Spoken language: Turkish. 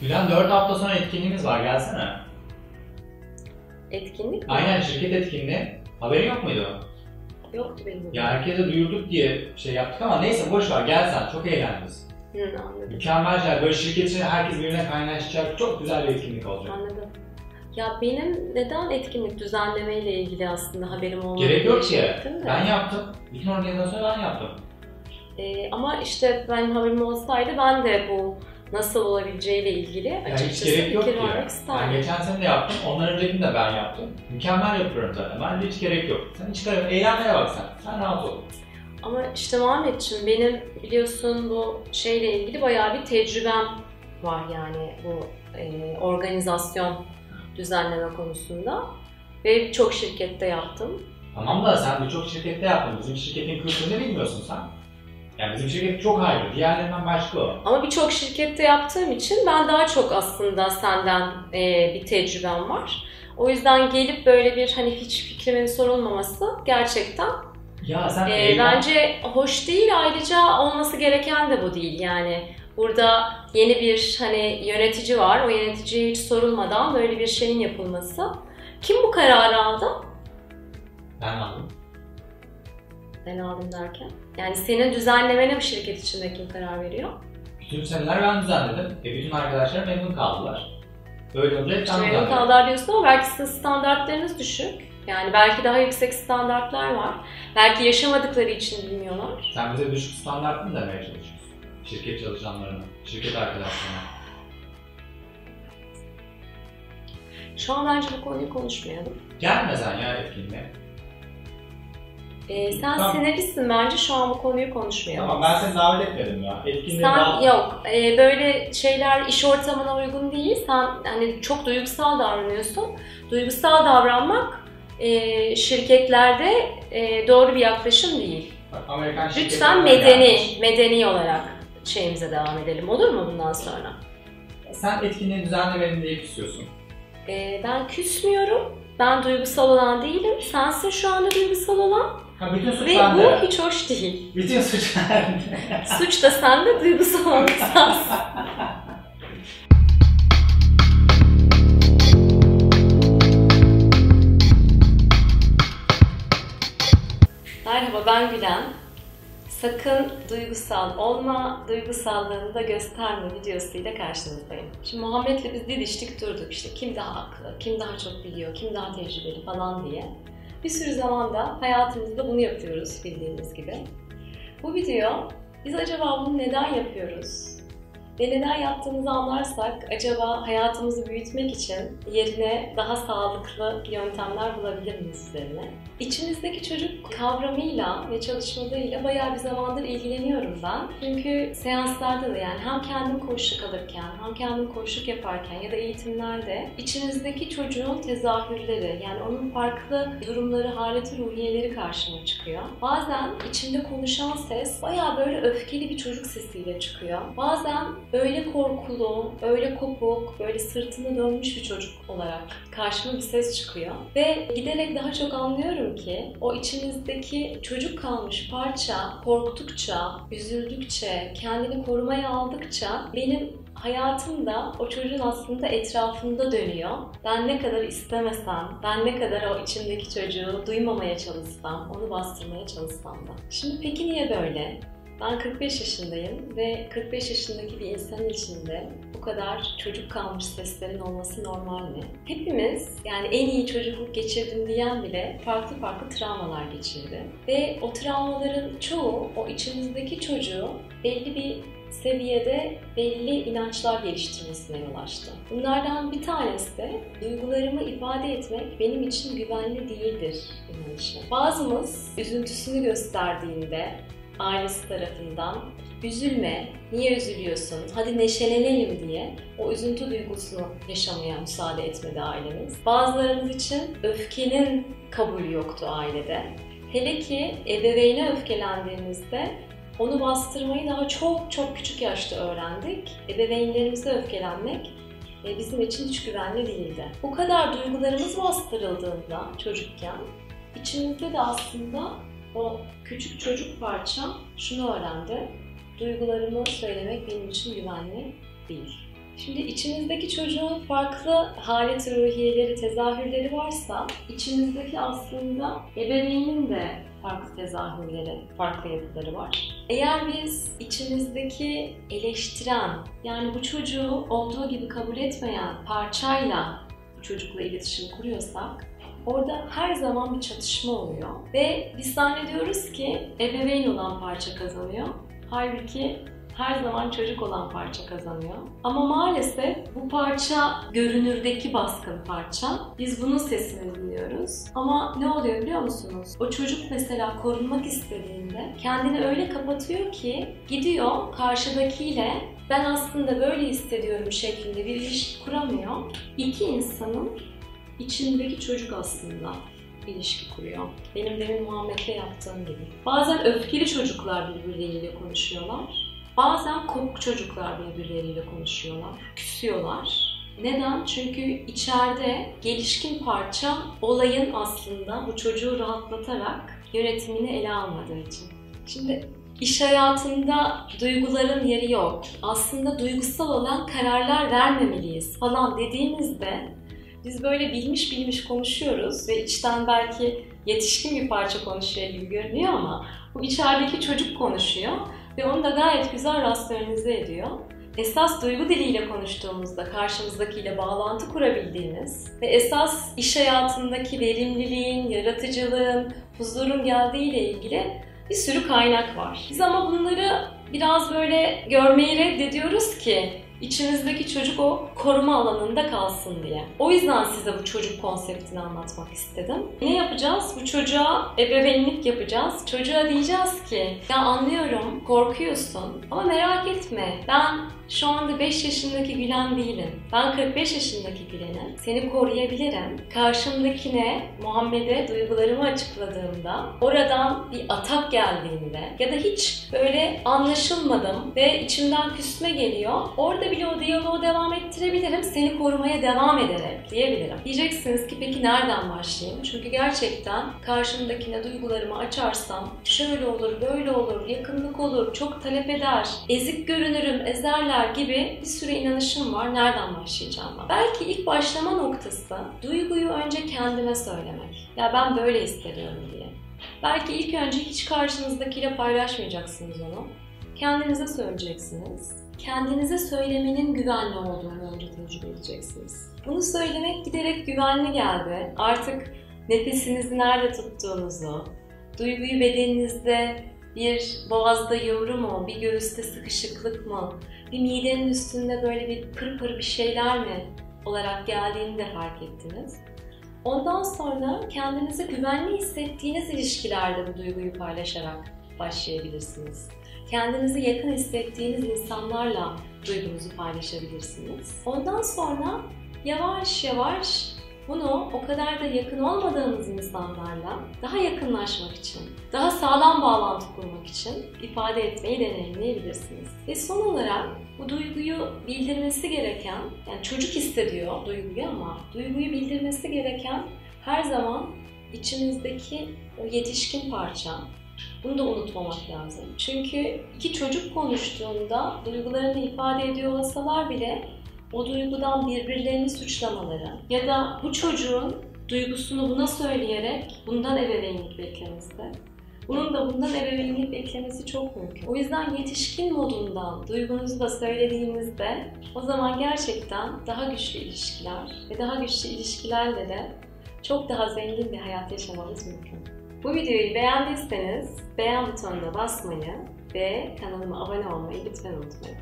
Gülen 4 hafta sonra etkinliğimiz var gelsene. Etkinlik mi? Aynen şirket etkinliği. Haberin yok muydu? Yoktu benim. Ya herkese duyurduk diye şey yaptık ama neyse boş ver gel sen çok eğlendiniz. Hı, anladım. Mükemmel şeyler. Böyle şirket içinde herkes birbirine kaynaşacak çok güzel bir etkinlik olacak. Anladım. Ya benim neden etkinlik düzenlemeyle ilgili aslında haberim olmadı Gerek yok ki. Ben yaptım. Bütün organizasyonu ben yaptım. Ee, ama işte benim haberim olsaydı ben de bu nasıl olabileceğiyle ilgili Yani hiç açıkçası gerek yok ki. fikir vermek isterdim. geçen sene de yaptım. Ondan öncekini de ben yaptım. Mükemmel yapıyorum zaten. Bence hiç gerek yok. Sen hiç gerek Eğlenmeye bak sen. Sen rahat ol. Ama işte Muhammedciğim benim biliyorsun bu şeyle ilgili bayağı bir tecrübem var yani bu e, organizasyon düzenleme konusunda. Ve çok şirkette yaptım. Tamam da sen birçok şirkette yaptın. Bizim şirketin kültürünü bilmiyorsun sen. Yani bizim şirket çok ayrı. Diğerlerinden başka o. Ama birçok şirkette yaptığım için ben daha çok aslında senden e, bir tecrübem var. O yüzden gelip böyle bir hani hiç fikrimin sorulmaması gerçekten Ya sen e, eğlen- bence hoş değil. Ayrıca olması gereken de bu değil yani. Burada yeni bir hani yönetici var. O yöneticiye hiç sorulmadan böyle bir şeyin yapılması. Kim bu kararı aldı? Ben aldım. Ben aldım derken. Yani senin düzenlemene bu şirket içinde kim karar veriyor? Bütün seneler ben düzenledim. E bütün arkadaşlar memnun kaldılar. Böyle olunca hep ben memnun kaldılar diyorsun ama belki sizin standartlarınız düşük. Yani belki daha yüksek standartlar var. Belki yaşamadıkları için bilmiyorlar. Sen bize düşük standart mı demeye çalışıyorsun? Şirket çalışanlarına, şirket arkadaşlarına. Şu an bence bu konuyu konuşmayalım. Gelme sen ya etkinliğe. Ee, sen Tamam. sinirlisin bence şu an bu konuyu konuşmayalım. Tamam ben seni davet etmedim ya. Etkinliğe Sen daha... yok e, böyle şeyler iş ortamına uygun değil. Sen hani çok duygusal davranıyorsun. Duygusal davranmak e, şirketlerde e, doğru bir yaklaşım değil. Bak, Amerikan Lütfen medeni, gelmiş. medeni olarak şeyimize devam edelim olur mu bundan sonra? Sen etkinliği düzenlemenin diye istiyorsun. E, ben küsmüyorum. Ben duygusal olan değilim. Sensin şu anda duygusal olan. Ha bütün suç Ve bende. bu hiç hoş değil. Bütün suç bende. Suç da sende, duygusal sensin. Merhaba ben Gülen. Sakın duygusal olma, duygusallığını da gösterme videosuyla karşınızdayım. Şimdi Muhammed'le biz didiştik durduk işte kim daha haklı, kim daha çok biliyor, kim daha tecrübeli falan diye. Bir sürü zamanda hayatımızda bunu yapıyoruz bildiğiniz gibi. Bu video biz acaba bunu neden yapıyoruz? Ve neden yaptığımızı anlarsak acaba hayatımızı büyütmek için yerine daha sağlıklı yöntemler bulabilir miyiz üzerine? İçimizdeki çocuk kavramıyla ve çalışmalarıyla bayağı bir zamandır ilgileniyorum ben. Çünkü seanslarda da yani hem kendim koşuk alırken hem kendim koşuk yaparken ya da eğitimlerde içimizdeki çocuğun tezahürleri yani onun farklı durumları, haleti, ruhiyeleri karşıma çıkıyor. Bazen içimde konuşan ses bayağı böyle öfkeli bir çocuk sesiyle çıkıyor. Bazen öyle korkulu, öyle kopuk, böyle sırtını dönmüş bir çocuk olarak karşıma bir ses çıkıyor. Ve giderek daha çok anlıyorum ki o içimizdeki çocuk kalmış parça korktukça, üzüldükçe, kendini korumaya aldıkça benim hayatımda o çocuğun aslında etrafında dönüyor. Ben ne kadar istemesem, ben ne kadar o içimdeki çocuğu duymamaya çalışsam, onu bastırmaya çalışsam da. Şimdi peki niye böyle? Ben 45 yaşındayım ve 45 yaşındaki bir insanın içinde bu kadar çocuk kalmış seslerin olması normal mi? Hepimiz yani en iyi çocukluk geçirdim diyen bile farklı farklı travmalar geçirdi. Ve o travmaların çoğu o içimizdeki çocuğu belli bir seviyede belli inançlar geliştirmesine yol açtı. Bunlardan bir tanesi de duygularımı ifade etmek benim için güvenli değildir inanışı. Bazımız üzüntüsünü gösterdiğinde ailesi tarafından üzülme, niye üzülüyorsun, hadi neşelenelim diye o üzüntü duygusunu yaşamaya müsaade etmedi ailemiz. Bazılarımız için öfkenin kabulü yoktu ailede. Hele ki ebeveyne öfkelendiğimizde onu bastırmayı daha çok çok küçük yaşta öğrendik. Ebeveynlerimize öfkelenmek e, bizim için hiç güvenli değildi. Bu kadar duygularımız bastırıldığında çocukken içimizde de aslında o küçük çocuk parçam şunu öğrendi. Duygularımı söylemek benim için güvenli değil. Şimdi içimizdeki çocuğun farklı halet ruhiyeleri, tezahürleri varsa içimizdeki aslında ebeveynin de farklı tezahürleri, farklı yapıları var. Eğer biz içimizdeki eleştiren, yani bu çocuğu olduğu gibi kabul etmeyen parçayla bu çocukla iletişim kuruyorsak orada her zaman bir çatışma oluyor. Ve biz zannediyoruz ki ebeveyn olan parça kazanıyor. Halbuki her zaman çocuk olan parça kazanıyor. Ama maalesef bu parça görünürdeki baskın parça. Biz bunun sesini dinliyoruz. Ama ne oluyor biliyor musunuz? O çocuk mesela korunmak istediğinde kendini öyle kapatıyor ki gidiyor karşıdakiyle ben aslında böyle hissediyorum şeklinde bir ilişki kuramıyor. İki insanın içindeki çocuk aslında ilişki kuruyor. Benim demin Muhammed'le yaptığım gibi. Bazen öfkeli çocuklar birbirleriyle konuşuyorlar. Bazen kopuk çocuklar birbirleriyle konuşuyorlar, küsüyorlar. Neden? Çünkü içeride gelişkin parça olayın aslında bu çocuğu rahatlatarak yönetimini ele almadığı için. Şimdi iş hayatında duyguların yeri yok. Aslında duygusal olan kararlar vermemeliyiz falan dediğimizde biz böyle bilmiş bilmiş konuşuyoruz ve içten belki yetişkin bir parça konuşuyor gibi görünüyor ama bu içerideki çocuk konuşuyor ve onu da gayet güzel rasyonize ediyor. Esas duygu diliyle konuştuğumuzda karşımızdakiyle bağlantı kurabildiğimiz ve esas iş hayatındaki verimliliğin, yaratıcılığın, huzurun geldiğiyle ilgili bir sürü kaynak var. Biz ama bunları biraz böyle görmeyi reddediyoruz ki içimizdeki çocuk o koruma alanında kalsın diye. O yüzden size bu çocuk konseptini anlatmak istedim. Ne yapacağız? Bu çocuğa ebeveynlik yapacağız. Çocuğa diyeceğiz ki ya anlıyorum korkuyorsun ama merak etme ben şu anda 5 yaşındaki Gülen değilim. Ben 45 yaşındaki Gülen'im. Seni koruyabilirim. Karşımdakine, Muhammed'e duygularımı açıkladığımda, oradan bir atak geldiğinde ya da hiç böyle anlaşılmadım ve içimden küsme geliyor. Orada bile o diyaloğu devam ettirebilirim. Seni korumaya devam ederek diyebilirim. Diyeceksiniz ki peki nereden başlayayım? Çünkü gerçekten karşımdakine duygularımı açarsam şöyle olur, böyle olur, yakınlık olur, çok talep eder, ezik görünürüm, ezerler gibi bir sürü inanışım var. Nereden başlayacağım ben? Belki ilk başlama noktası duyguyu önce kendime söylemek. Ya ben böyle hissediyorum diye. Belki ilk önce hiç karşınızdakiyle paylaşmayacaksınız onu. Kendinize söyleyeceksiniz. Kendinize söylemenin güvenli olduğunu önce tecrübe edeceksiniz. Bunu söylemek giderek güvenli geldi. Artık nefesinizi nerede tuttuğunuzu, duyguyu bedeninizde bir boğazda yumru mu, bir göğüste sıkışıklık mı, bir midenin üstünde böyle bir pır pır bir şeyler mi olarak geldiğini de fark ettiniz. Ondan sonra kendinizi güvenli hissettiğiniz ilişkilerde bu duyguyu paylaşarak başlayabilirsiniz. Kendinizi yakın hissettiğiniz insanlarla duygunuzu paylaşabilirsiniz. Ondan sonra yavaş yavaş bunu o kadar da yakın olmadığınız insanlarla daha yakınlaşmak için, daha sağlam bağlantı kurmak için ifade etmeyi deneyimleyebilirsiniz. Ve son olarak bu duyguyu bildirmesi gereken, yani çocuk hissediyor duyguyu ama duyguyu bildirmesi gereken her zaman içimizdeki o yetişkin parça, bunu da unutmamak lazım. Çünkü iki çocuk konuştuğunda duygularını ifade ediyor olsalar bile o duygudan birbirlerini suçlamaları ya da bu çocuğun duygusunu buna söyleyerek bundan ebeveynlik beklemesi. Bunun da bundan ebeveynlik beklemesi çok mümkün. O yüzden yetişkin modundan duygunuzu da söylediğinizde o zaman gerçekten daha güçlü ilişkiler ve daha güçlü ilişkilerle de çok daha zengin bir hayat yaşamanız mümkün. Bu videoyu beğendiyseniz beğen butonuna basmayı ve kanalıma abone olmayı lütfen unutmayın.